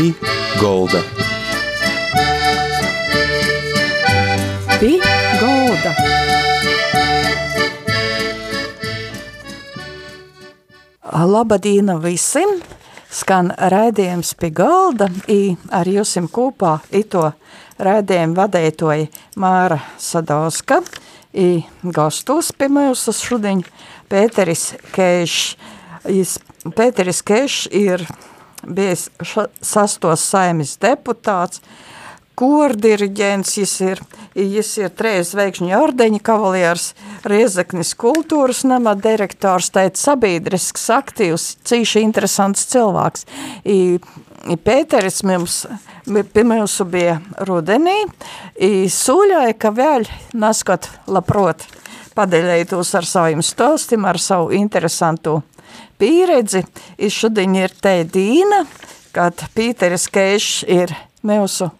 Pī Golda. Pī Golda. Labadīna visiem! Skan raidījums pie galda, i ar jūsim kopā ito raidījumu vadētoja Māra Sadauska, i gastos pie mūsu šudiņ Pēteris Kēšs. Pēteris Kēšs ir bijis sastos saimis deputāts, kordiriģents, jis ir, jis ir trejas veikšņu ordeņa kavalieris, Riezaknis kultūras nama direktors, teica sabiedrisks, aktīvs, cīši interesants cilvēks. I, i Pēteris mums, pie mūsu bija rudenī, i sūļoja, ka vēl naskot labprot padeļētos ar saviem stostim, ar savu interesantu pieredzi. I šodien ir te Dīna, kad Pīteris Keišs ir mūsu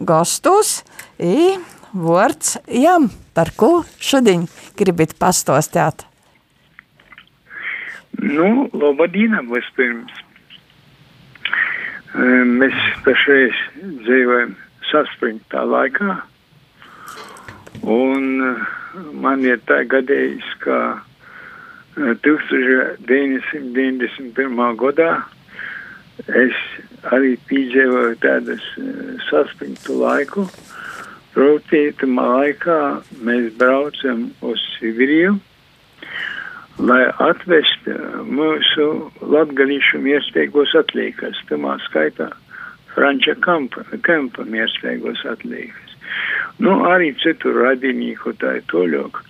gastos, i vārds jam, par ko šodien gribit pastostāt? Nu, labadīna vispirms. Mēs pašreiz dzīvojam saspringtā laikā, un man ir tā gadījis, ka 1991. gadā es arī piedzīvoju tādas saspringtu laiku. Proti, tamā laikā mēs braucam uz Sibiriju, lai atvest mūsu latgalīšu miersteigos atliekas, tamā skaitā Franča kampa, kampa miersteigos atliekas. Nu, arī citur radinīku tā ir toļok.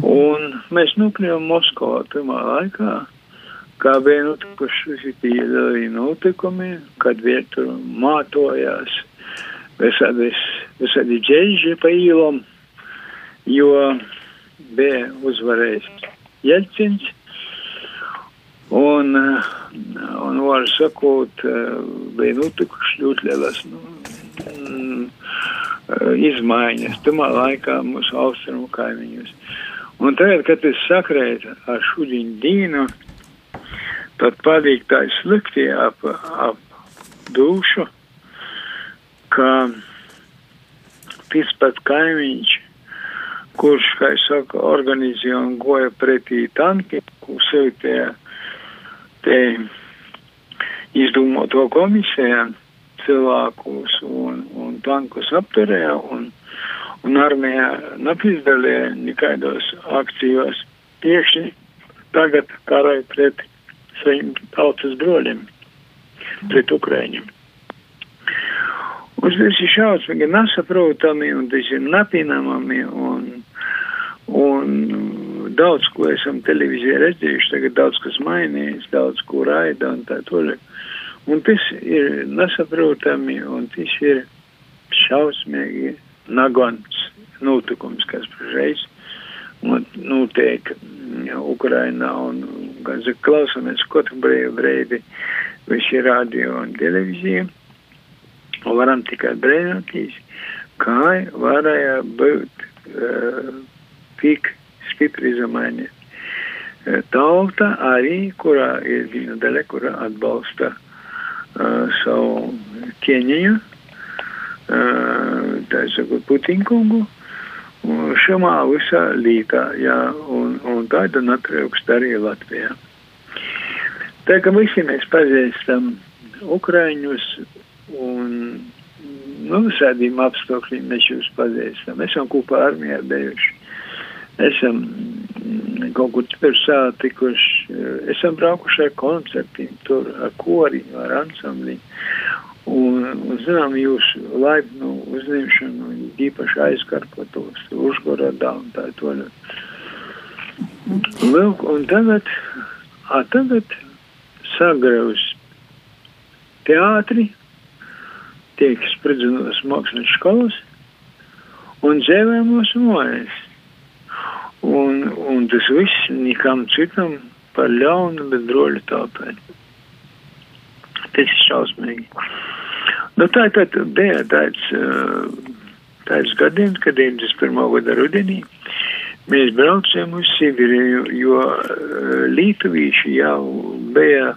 Un mēs nokļuvām Moskavā tamā laikā, kā bija notikuši visi lieli notikumi, kad vietu mātojās visādi, visādi džēži pa īlom, jo bija uzvarējis Jelcins. Un, un var sakot, bija notikuši ļoti lielas nu, izmaiņas tamā laikā mūsu austrumu kaimiņus. Un tagad, kad es sakrētu ar šudiņu dīnu, tad palīk tā slikti ap, ap dušu, ka tas pat kaimiņš, kurš, kā es saku, organizēja un goja pretī tanki, sev tie, tie izdomāto komisiju cilvēkus un, un tankus apturēja un un armija nepiedalīja nekādos akcijos. Tieši tagad karai pret saviem tautas broļiem, pret Ukraiņiem. Un tas ir šausmīgi nesaprotami, un tas ir nepieņemami, un, un daudz ko esam televīzijā redzējuši, tagad daudz kas mainījies, daudz ko raida un tā toļāk. Un tas ir nesaprotami, un tas ir šausmīgi nagants notikums, kas pašreiz notiek Ukrainā un, gan klausamies katru brīvu brīdi visi radio un televīzija. Un varam tikai brīnīties, kā varēja būt uh, tik stipri izmaiņa. Tauta arī, kurā ir viena daļa, kurā atbalsta uh, savu ķēniņu, tā sakot, Putinkungu, šamā visā lītā, jā, un, un tāda natrūkst arī Latvijā. Tā kā visi mēs pazīstam Ukraiņus un, nu, visādiem apstākļiem mēs jūs pazīstam. Esam kopā armijā bijuši. Esam kaut kur tur sātikuši, esam braukuši ar koncertiem, tur ar koriņu, ar ansambliņu. Un, un zinām, jūsu laipnu uzņemšanu īpaši aizkarpotos Užgorodā un tā toļot. Lūk, un tagad, a, tagad sagraus teātri, tiek spridzinos mākslas skolas un dzēvē mūsu mājas. Un, un tas viss nekam citam par ļaunu, bet droļu tautai. Tas ir šausmīgi. Nu, tā tad bija tāds, tāds gadījums, kad 91. gada rudenī mēs braucām uz Sibiriju, jo Lietuvīši jau bija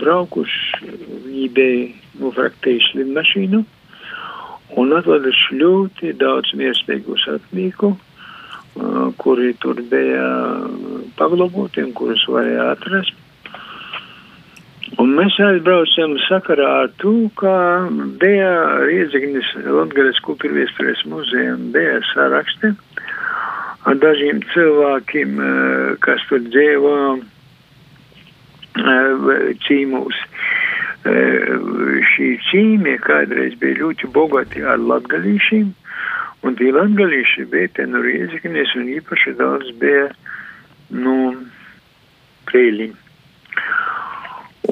braukuši, viņi bija nofraktējuši lidmašīnu un atveduši ļoti daudz mierspējīgu satnīku, kuri tur bija paglaboti un kurus varēja atrast. Un mēs aizbraucam sakarā ar to, ka bija Riedzignis Latgales kultūrviesturēs muzeja un bija saraksti ar dažiem cilvēkiem, kas tur dzīvo cīmūs. Šī cīmie kādreiz bija ļoti bogati ar latgalīšiem, un tie latgalīši bija te no Riedzignis un īpaši daudz bija, nu, krēliņi.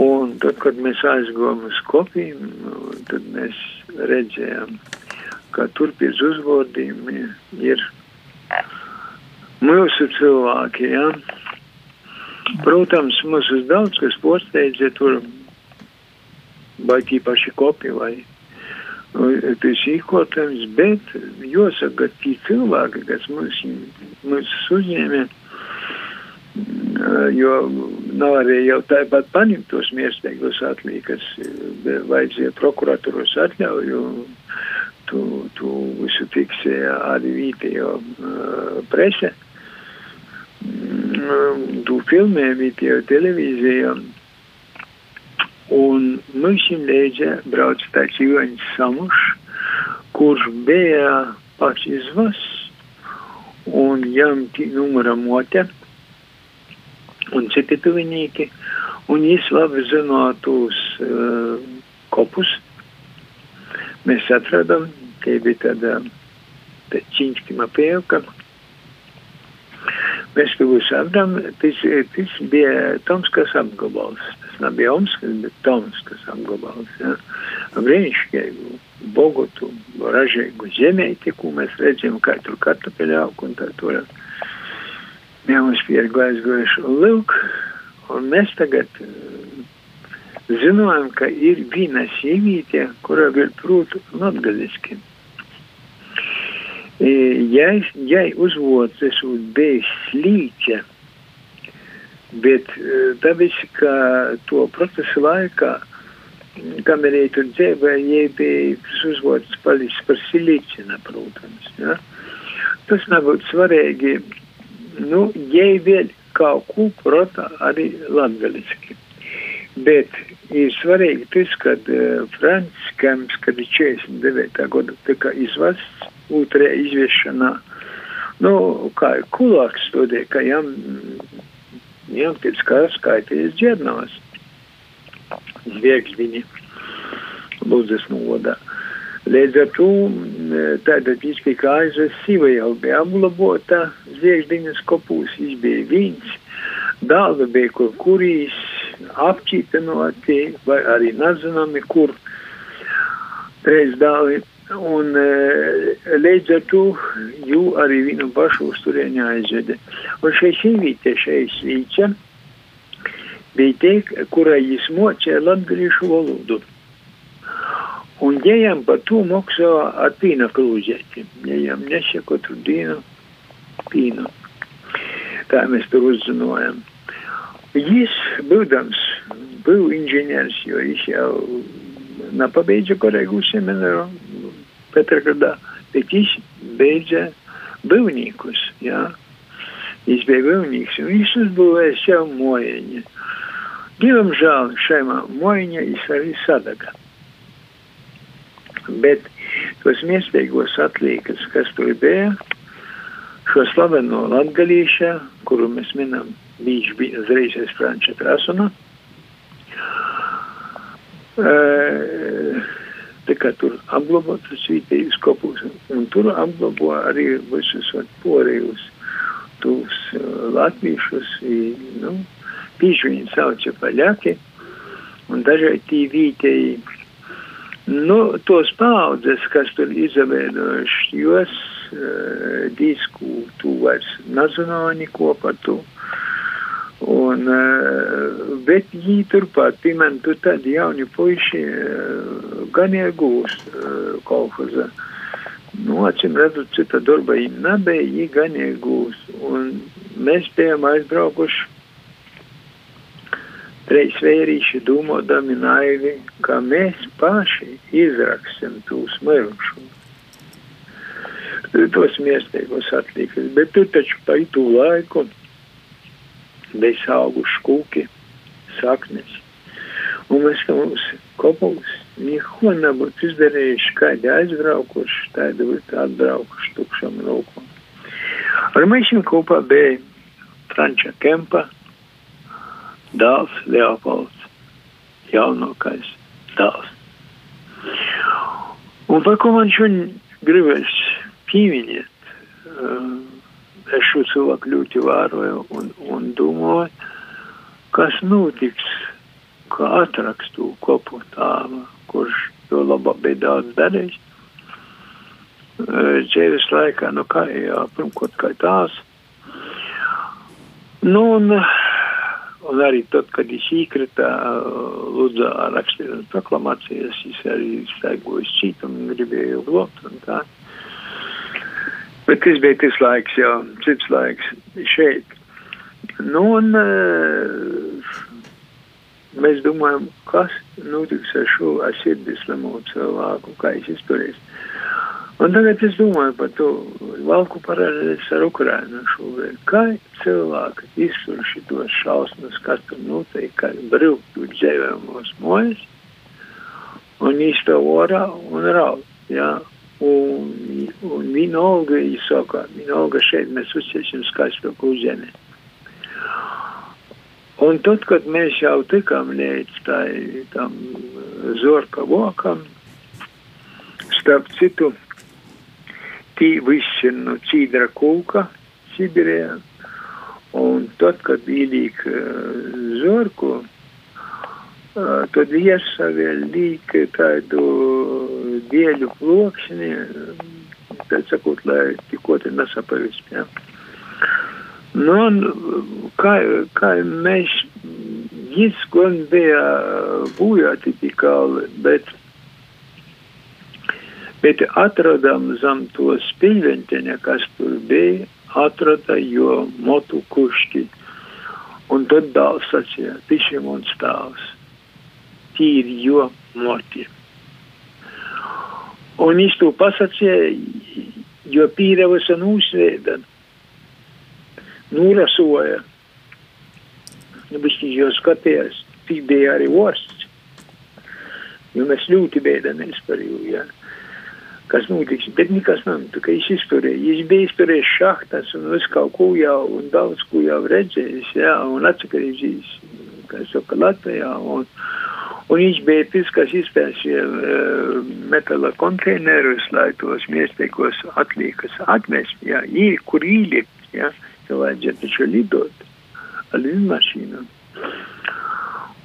Un tad, kad mēs aizgājām uz kopiem, tad mēs redzējām, ka tur pie uzvārdiem ir mūsu cilvēki. Ja? Protams, mums ir daudz kas posteidzē tur, vai tīpaši kopi vai tas īkotājums, bet jāsaka, ka tie cilvēki, kas mums, mums uzņēmē, jo nav arī jau tāpat paņemt tos miersteigos atlīkas, vajadzēja prokuratūros atļauju, tu, tu visu fiksēja arī vītējo uh, prese, mm, tu filmē vītējo televīzijā, un mums leidza brauc tāds Joņs Samušs, kurš bija pats izvas, un jam numura mote, un citi tuvinieki, un jis labi zino tos uh, kopus. Mēs atradām, ka bija tāda tā čiņķima pēlka. Mēs to atradām, tas, tas bija Tomskas apgabals. Tas nebija Omskas, bet Tomskas apgabals. Ja. Brīnišķīgu, bogotu, ražīgu zemēti, ko mēs redzam, kā tur kartupeļu aug un tā turēt ja mums piergu aizgojuši. Lūk, un mēs tagad zinājām, ka ir viena sīvīte, kura vēl prūtu latgaliski. Jai, jai uzvods esmu bijis slīķa, bet tāpēc, ka to procesu laikā, kamēr viņa tur dzīvoja, jai bija uzvods palicis par silīķina, protams. Ja? Tas nebūtu svarīgi nu, vēl kaut ko prota arī latgaliski. Bet ir svarīgi tas, ka uh, Frants Kemps, kad ir 49. gada tika izvasts otrajā izviešanā, nu, kā kulāks studē, ka jam, jam pēc kā skaitījies džernavas. Zvieks viņi lūdzas nodā. Līdz ar to tātad viņš tika aizvests, siva jau bija apglabota, zviegždiņas kopūs, viņš bija viens, dāva bija kur kurīs, apķīpenoti, vai arī nezināmi, kur reiz dāvi. Un līdz ar to jū arī viņu pašu uz turieņā aizvede. Un šeit sīvīte, šeit svīča, bija tie, kurai jis mocēja latgalīšu valodu. Un ņēmām par to maksā ar pīna krūzēti. Ņēmām nesa katru dienu pīnu. Tā mēs tur uzzinājām. Jis, būdams, bija inženieris, jo viņš jau nepabeidza korēgu semināru Petrgradā, bet viņš beidza būvniekus, jā. Viņš bija būvnieks, un viņš uzbūvēja sev mojeņu. Dievam žēl, šajā mojeņā viņš arī sadaga. aišku, bet tos miesteigos atliekas, kas kalbėjo, šo slaveno latgaliečią, kuru mes minam, viņš bija uzreizais Franča Krasuna. E, tai tā kā tur apglabātas vietējas kopūs, un tur apglabā arī visus porējus, tūs e, latviešus, nu, viņš viņu sauca paļaki, un dažai tī vietēji Nu, tos paudzes, kas tur izveidojuši, jos uh, disku, tu vairs nezināji neko par to. Un, uh, bet viņi turpat, piemēram, tu tad jauni puiši uh, gan iegūst uh, kolhoza. Nu, acīm redzot, cita darba viņi nebija, viņi gan iegūst. Un mēs bijām aizbraukuši Trīs vērīši domādami naivi, ka mēs paši izraksim tūs mirkšu. Tos miestīgos atlikas, bet tu taču pa itu laiku bija auguši kūki, saknes. Un mēs tam mums kopums neko nebūtu izdarījuši, kādi aizbraukuši, tādi būtu atbraukuši tukšam rūkam. Ar mēs kopā bija Franča Kempa, dēls Leopolds, jaunākais dēls. Un par ko man šodien gribēs pieminēt, uh, es šo cilvēku ļoti vēroju un, un domāju, kas notiks, kā atrakstu kopu tālu, kurš to labāk bija daudz darījis. Uh, dzīves laikā, nu kā, jā, pirmkot kā tās. Nu, un, un arī tad, kad viņš iekrita Ludzā rakstīt proklamācijas, viņš arī staigojas citam, gribēja blokt un tā. Bet tas bija tas laiks jau, cits laiks šeit. Nu, un mēs domājam, kas notiks ar šo asirdieslamo cilvēku, kā viņš izturēs. Un tagad es domāju par to valku paralēlis ar Ukrainu šobrīd. Kā cilvēki iztur šitos šausmas, kas tur notiek, kā brīvtu dzēvēmos mojas un īsto orā un raud. Jā. Un, un vienalga, saka, vienalga šeit mēs uzķersim skaisto kūzeni. Un tad, kad mēs jau tikām līdz tai, tam zorka vokam, starp citu, tī viss ir no cīdra kūka Sibirijā. Un tad, kad ielīk uh, zorku, uh, tad iesa vēl līk tādu dieļu plokšņi, tā sakot, lai tikko te nesapavism, ja. Nu, un kā, kā mēs, jis gan bija būjāti tikāli, bet Bet atradām zem to spīļventiņa, kas tur bija, atrada jo motu kušķi. Un tad dāls sacīja, tišiem un stāvs. Tīri jo moti. Un viņš to pasacīja, jo pīrevas un uzveida. Nūrasoja. Nu, bet viņš jau skatījās, tik bija arī vorsts. Jo mēs ļoti bēdamies par jū, jā. Ja kas notiks, bet nekas nav. Tā kā viņš izturēja, viņš bija izturējis šahtas un visu kaut ko jau, un daudz ko jau redzējis, jā, un atsakarīdzījis, kā saka, Latvijā, un, un viņš bija tas, kas izpēsīja uh, metala konteinerus, lai tos miestīgos atliekas atmest, jā, īri, kur īlikt, jā, jo vajadzētu taču lidot ar lidmašīnu.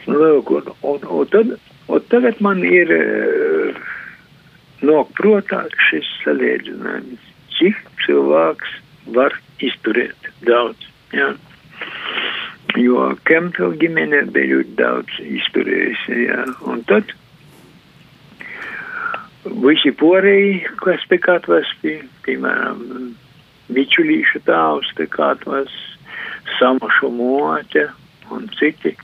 Lūk, un, un, un, tad, un tagad man ir uh, nāk protā šis salīdzinājums, cik cilvēks var izturēt daudz. Ja? Jo Kempela ģimene bija ļoti daudz izturējusi. Ja? Un tad visi porēji, kas pie katras bija, piemēram, bičulīšu tāvs, pie katras samašu mote un citi.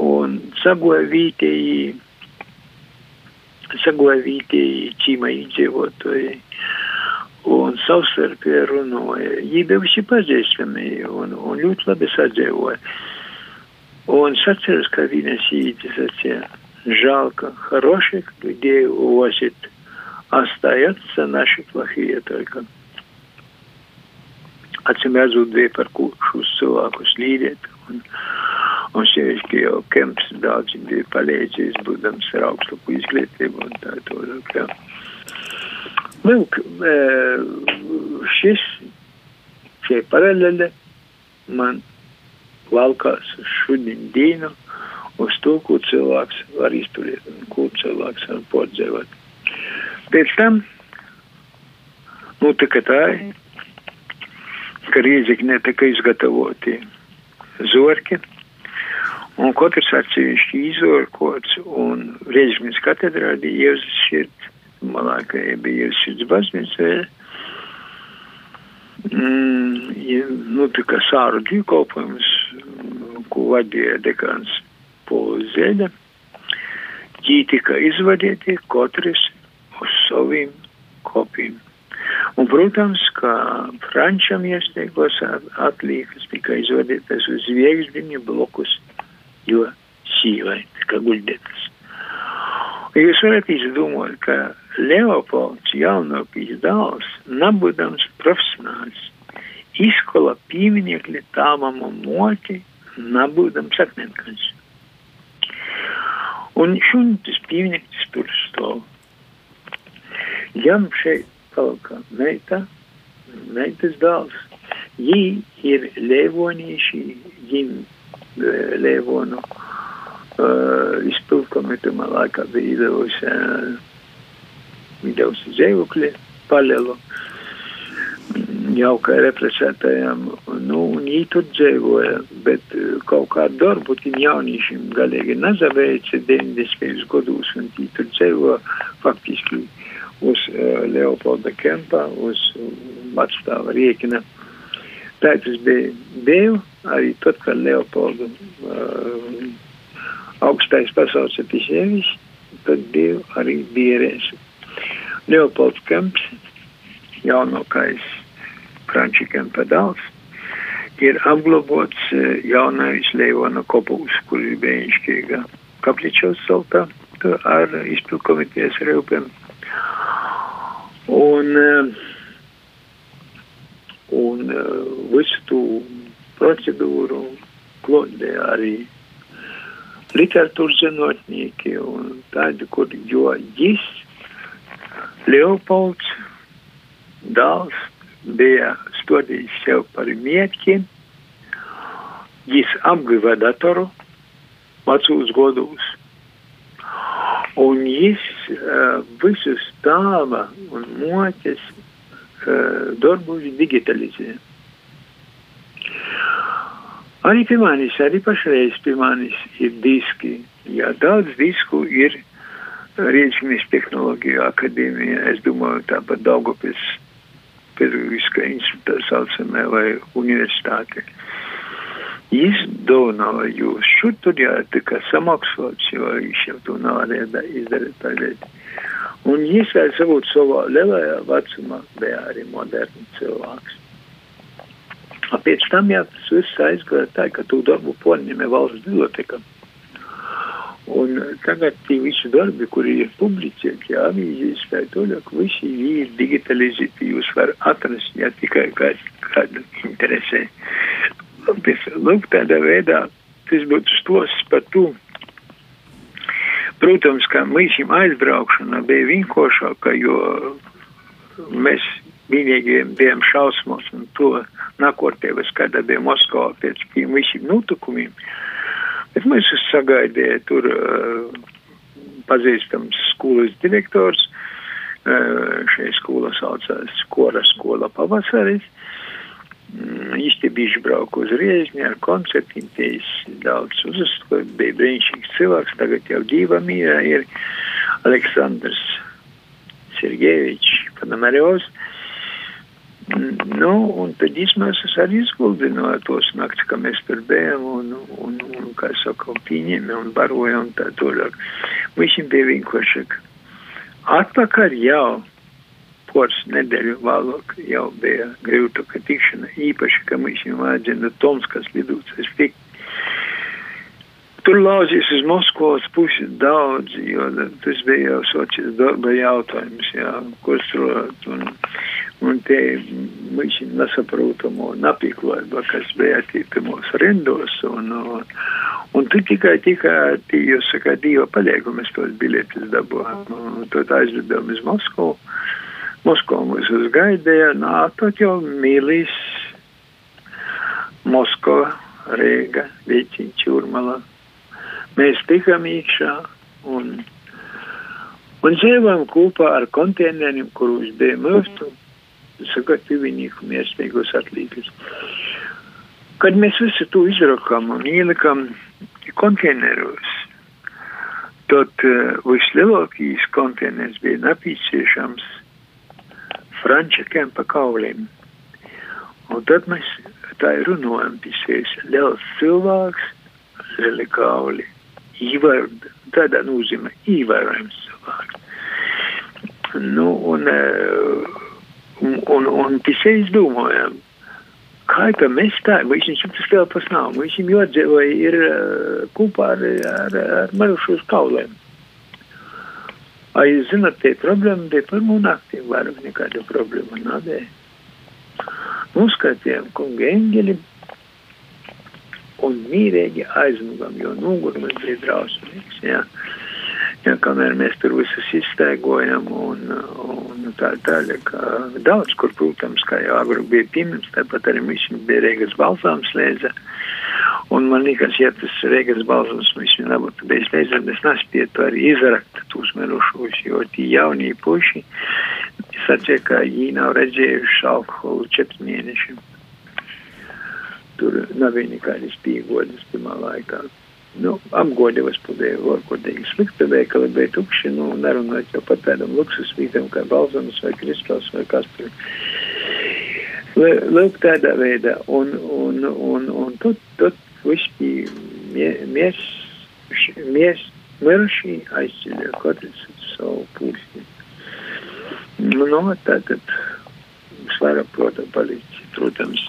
Un sagoja vītēji sagovītieji ķīma iedzīvotāji un savstarpēji runāja. Viņi bija visi pazīstami un, un ļoti labi sadzīvoja. Он сацерс кавина сидите Жалко, хороших людей увозит. Остаются наши плохие только. Acīm redzot, bija par kurus cilvēkus līdēt. Un, Un sevišķi jau Kemps daudz bija palīdzējis, būdams ar augstāku izglītību un tā tālāk. Jā. Lūk, šis, šie paralēli man valkās šodien dienu uz to, ko cilvēks var izturēt un ko cilvēks var pordzēvot. Pēc tam, nu, tā kā tā, ka rīzīgi netika izgatavoti zorki, Un katrs atsevišķi izorkots, un Reizeknas katedrā bija Jēzus šķirt, malākā bija Jēzus šķirts baznīca. Mm, ja, nu, tā kā sāru dievkalpojums, ko vadīja dekāns Pols Zeļa, viņi tika izvadīti katrs uz saviem kopiem. Un, protams, ka Frančam iesteigos atlīkas tika izvadītas uz viegzdiņu blokus, jo sīvai tika guļdētas. Jūs varat izdomāt, ka Leopolds jaunākais dēls, nebūdams profesionāls, izkola pieminekļi tāvam un moti, nebūdams akmenkans. Un šun tas piemineklis tur stāv. Jam šeit palika meita, meitas dēls. Jī ir lēvonīši, jim lēvonu uh, izpilkomitumā laikā bija izdevusi uh, izdevusi dzīvokļi palelu jaukai represētajām, nu, un viņi tur dzīvoja, bet kaut kādu darbu tiem jauniešiem galīgi nezaveica 90. gados, un viņi tur dzīvoja faktiski uz uh, Leopolda Kempa, uz Matstāva Riekina. Tā tas bija Dievu, arī tad, kad Leopoldu uh, augstais pasaules episēvis, tad Dievu arī bierēs. Leopolds Kemps, jaunākais Franči Kempa dēls, ir apglobots uh, jaunais Leivona kopūs, kur ir bēņškīga kapličos saltā ar izpilkomitejas rūpēm. Un, un visu to procedūru klodē arī literatūras zinotnieki un tādi, kur, jo jis, Leopolds, dāls, bija stodījis sev par mērķi, jis apguva datoru vecūs godus. Un jis uh, visus tēva un motes uh, darbus digitalizē. Arī pie manis, arī pašreiz pie manis ir diski. Jā, daudz disku ir Rieķinis tehnoloģiju akadēmija. Es domāju, tāpat Daugopis pedagogiskā institūta saucamē vai universitāte. Jūs šur tur jātika samaksāts, jo viņš jau to nevarēja izdarīt tagad. Un jis vēl savā lielajā vecumā bija arī moderns cilvēks. A pēc tam jā, tas viss aizgāja tā, ka tu darbu porņemē valsts biblioteka. Un tagad tie visi darbi, kuri ir publicēti, avīzēs vai toļāk, visi ir digitalizēti, jūs var atrast, ja tikai kādu interesē. Bet, lūk, tādā veidā tas būtu stos par to. Protams, ka līdz aizbraukšana bija vienkāršāka, jo mēs vienīgi bijām šausmos un to nākotnē, kāda bija Moskavā pēc tiem visiem notikumiem. Bet mēs sagaidījām tur uh, pazīstams skolas direktors. Uh, šai skola saucās Skora skola pavasaris. Mm, īsti bija brauku uz Riežņu ar koncertiem, tīs daudz uzastot, bija brīnišķīgs cilvēks, tagad jau dzīva mīrā ir Aleksandrs Sergejevičs Panamariovs. Nu, un tad izmēsas arī izguldināja tos nakts, ka mēs tur bijām un, un, un kā saka, pieņēma un baroja un tā tālāk. Visiem bija vienkārši. Atpakaļ jau poras nedēļu vēlāk jau bija grūtāka tikšana, īpaši, ka mēs viņam vajadzēja Tomskas lidūcas tikt. Tur lauzīs uz Moskvas pusi daudz, jo tas bija jau socis darba jautājums, jā, ko strot. Un, te mēs nesaprotamo napiklājība, kas bija attīstamos rindos. Un, un, un tu tikai, tikai, tī, jūs sakāt, divi paliegumies tos biļetes dabūjām. Un tad aizlidām uz Moskvu. Moskva mūs uzgaidīja, nākot jau mīlīs Moskva, Rīga, Vīķiņa, Čurmala. Mēs tikām iekšā un, un dzīvojam kopā ar konteineriem, kurus bija mūsu sagatavīnieku mērķīgos atlīgas. Kad mēs visu to izrakām un ielikām konteineros, tad uh, vislielākais konteiners bija nepieciešams frančikiem pa kauliem. Un tad mēs tā runājam, pisies liels cilvēks, relikāli, īvar, tādā nozīmē ievērojams cilvēks. Nu, un, un, un, un tas es domājam, kā ka mēs tā, viņš tas vēl pas nav, viņam jodzīvoja ir kopā ar, ar, ar marušos kaulēm. A jūs zināt, tie problēma bija par mūnu naktī, vairāk nekāda problēma nav. Uzskatījām kungi eņģeli un mīrīgi aizmugam, jo nogurums bija drausmīgs. Ja? Ja, kamēr mēs tur visus izsteigojam un, un tā tālāk, daudz kur, protams, kā jau agru bija pieminēts, tāpat arī viņš bija Rīgas balsāms lēdza. Un man liekas, ja tas Rīgas balsams viņš nebūtu bijis lēdza, es nespētu arī izrakt tos mirušos, jo tie jaunie puši sacīja, ka viņi nav redzējuši alkoholu četri mēneši. Tur nav nekādas piegodas pirmā laikā. Nu, apgodījos pudēju, orkodīgi slikta veikali, bija tukši, nu, nerunājot jau par tādam luksus vītam kā balzams vai kristals vai kas tur. Lūk, tādā veidā, un, un, un, un tad viss bija mies, mies, miruši aizceļoja katrs savu pūsti. Nu, no, tātad svarā, protams, palīdz, protams,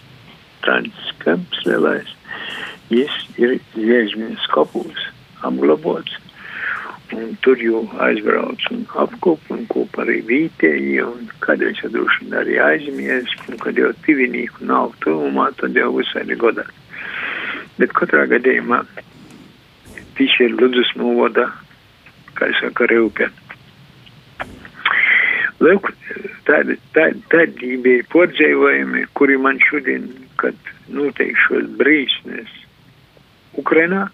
Francis Kamps lielais, jis ir Jēzmiņas kapūs apglabots. Un tur jau aizbrauc un apkop un kopā arī vītēji un kādreiz jau droši vien arī aizmies, un kad jau tivinīku nav tuvumā, tad jau visai godā. Bet katrā gadījumā tieši ir Ludus novada, kā es saku, Reupe. Lūk, tādi, tādi, tādi bija pordzējumi, kuri man šodien, kad noteikšos brīsnes Ukrainā,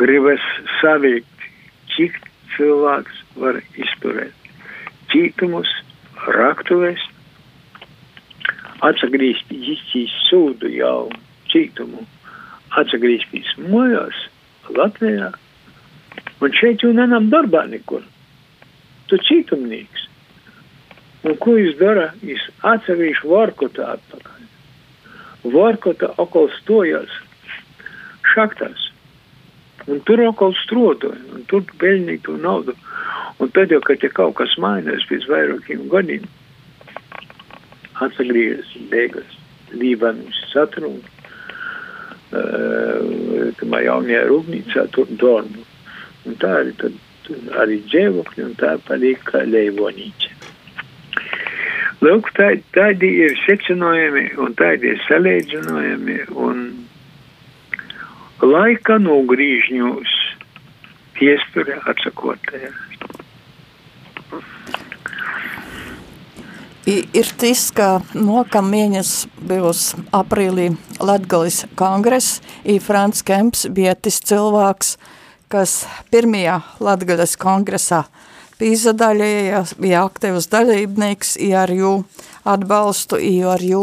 gribas savilkt, cik cilvēks var izturēt cītumus, raktuvēs, atsagrīzties sūdu jau cītumu, atsagrīzties mojās Latvijā, un šeit jau nenam darbā nekur. Tu cītumnīgs. Un ko jūs dara? Jūs atsevišķi varkotā atpakaļ. Varkotā okol stojas šaktās. Un tur okol strodoja, un tur peļnīja to naudu. Un tad jau, kad ja kaut kas mainās pēc vairākiem gadiem, atsagriežas beigas Lībanas satrunu, uh, tamā jaunajā rūpnīcā tur dormu. Un tā arī tad arī dzīvokļi, un tā palika leivonīca. Lūk, tā, tādi ir secinājumi un tādi ir salīdzinājumi un laika nogrīžņos piesture atsakotajā. Ir tas, ka nokam mēnesis būs aprīlī Latgalis kongress, i Frants Kemps bija tas cilvēks, kas pirmajā Latgalis kongresā pīzadaļējās, bija aktīvs dalībnieks, i ar jū atbalstu, i ar jū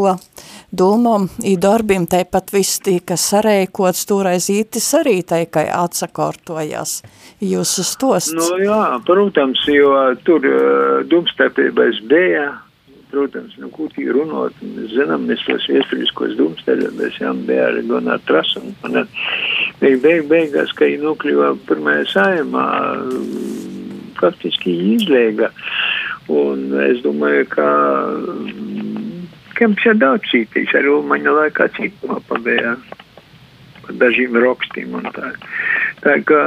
domām, i darbiem, tāpat viss tika sareikots, toreiz ītis arī teikai atsakortojās jūsu stosts. Nu jā, protams, jo tur uh, dumstarpības bija, protams, nu, ko tī runot, mēs zinām, mēs tos iestrīskos dumstarpības, jā, bija arī gan ar trasu, un beig, beig, beigās, ka viņi nokļuva pirmajā saimā, faktiski izlēga. Un es domāju, ka Kemps ir daudz cītīs, arī Ulmaņa laikā cītumā pabējā par dažiem rakstiem un tā. Tā kā,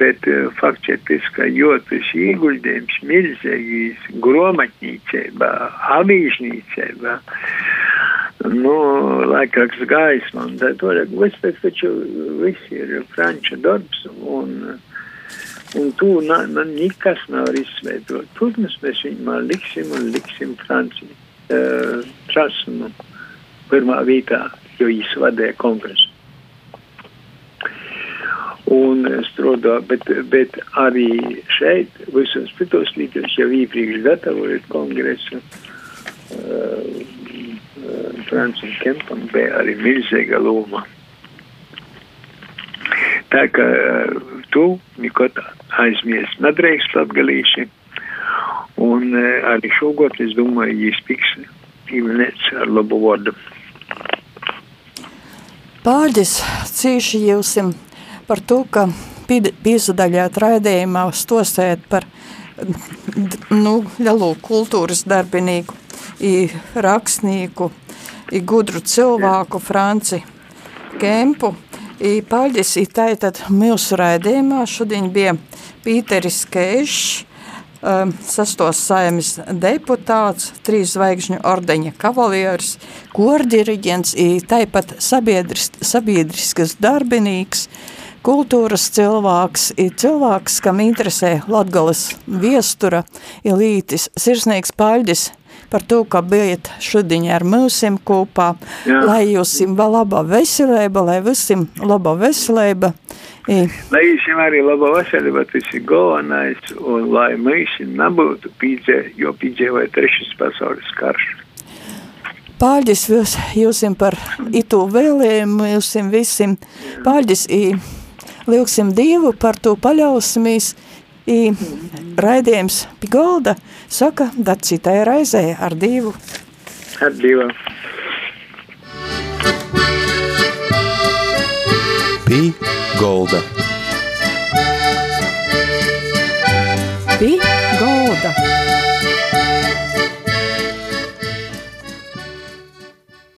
bet fakts ir tas, ka jo tas ieguldījums milzīgīs gromatnīcībā, avīžnīcībā, nu, laikāks gaisma, un tā toreiz viss taču viss ir franču darbs, un Un to nekas nevar izveidot. Protams, mēs viņam liksim un liksim Franciju uh, Trasnu pirmā vietā, jo viņš vadīja kongresu. Un strādāju, bet, bet arī šeit, visos citos līdzekļos, jau iepriekš gatavojot kongresu, uh, uh, Francijam Kempam bija arī milzīga loma. Tā kā uh, tu nekad aizmirst nedrīkst latgalīši. Un uh, arī šogad, es domāju, viņš tiks pieminēts ar labu vārdu. Pārģis cīši jūsim par to, ka pīzadaļāt raidījumā stosēt par nu, lielu kultūras darbinīku, i rakstnieku, gudru cilvēku Franci Kempu. I paļģis i tātad mūsu raidījumā šodien bija Pīteris Keišs, um, sastos saimas deputāts, trīs zvaigžņu ordeņa kavalieris, kordiriģents, tāpat sabiedris, sabiedriskas darbinīgs, kultūras cilvēks, ir cilvēks, kam interesē Latgales viestura, ir lītis, sirsnīgs paļģis par to, ka bijat šodien ar mūsim kopā, Jā. lai jūs vēl laba veselība, lai visiem laba veselība, I. Lai visiem arī laba veselība, tas ir galvenais, un lai mēs nebūtu pīdzē, jo piedzīvoja trešas pasaules karš. Pāļģis jūs, jūsim par itu vēlējumu, jūsim visiem. Pāļģis, lūksim Dievu par to paļausimies, i raidījums Pigolda saka, da citai raizē ar Dievu. Ar Dievu. Pī Golda. Pī Golda.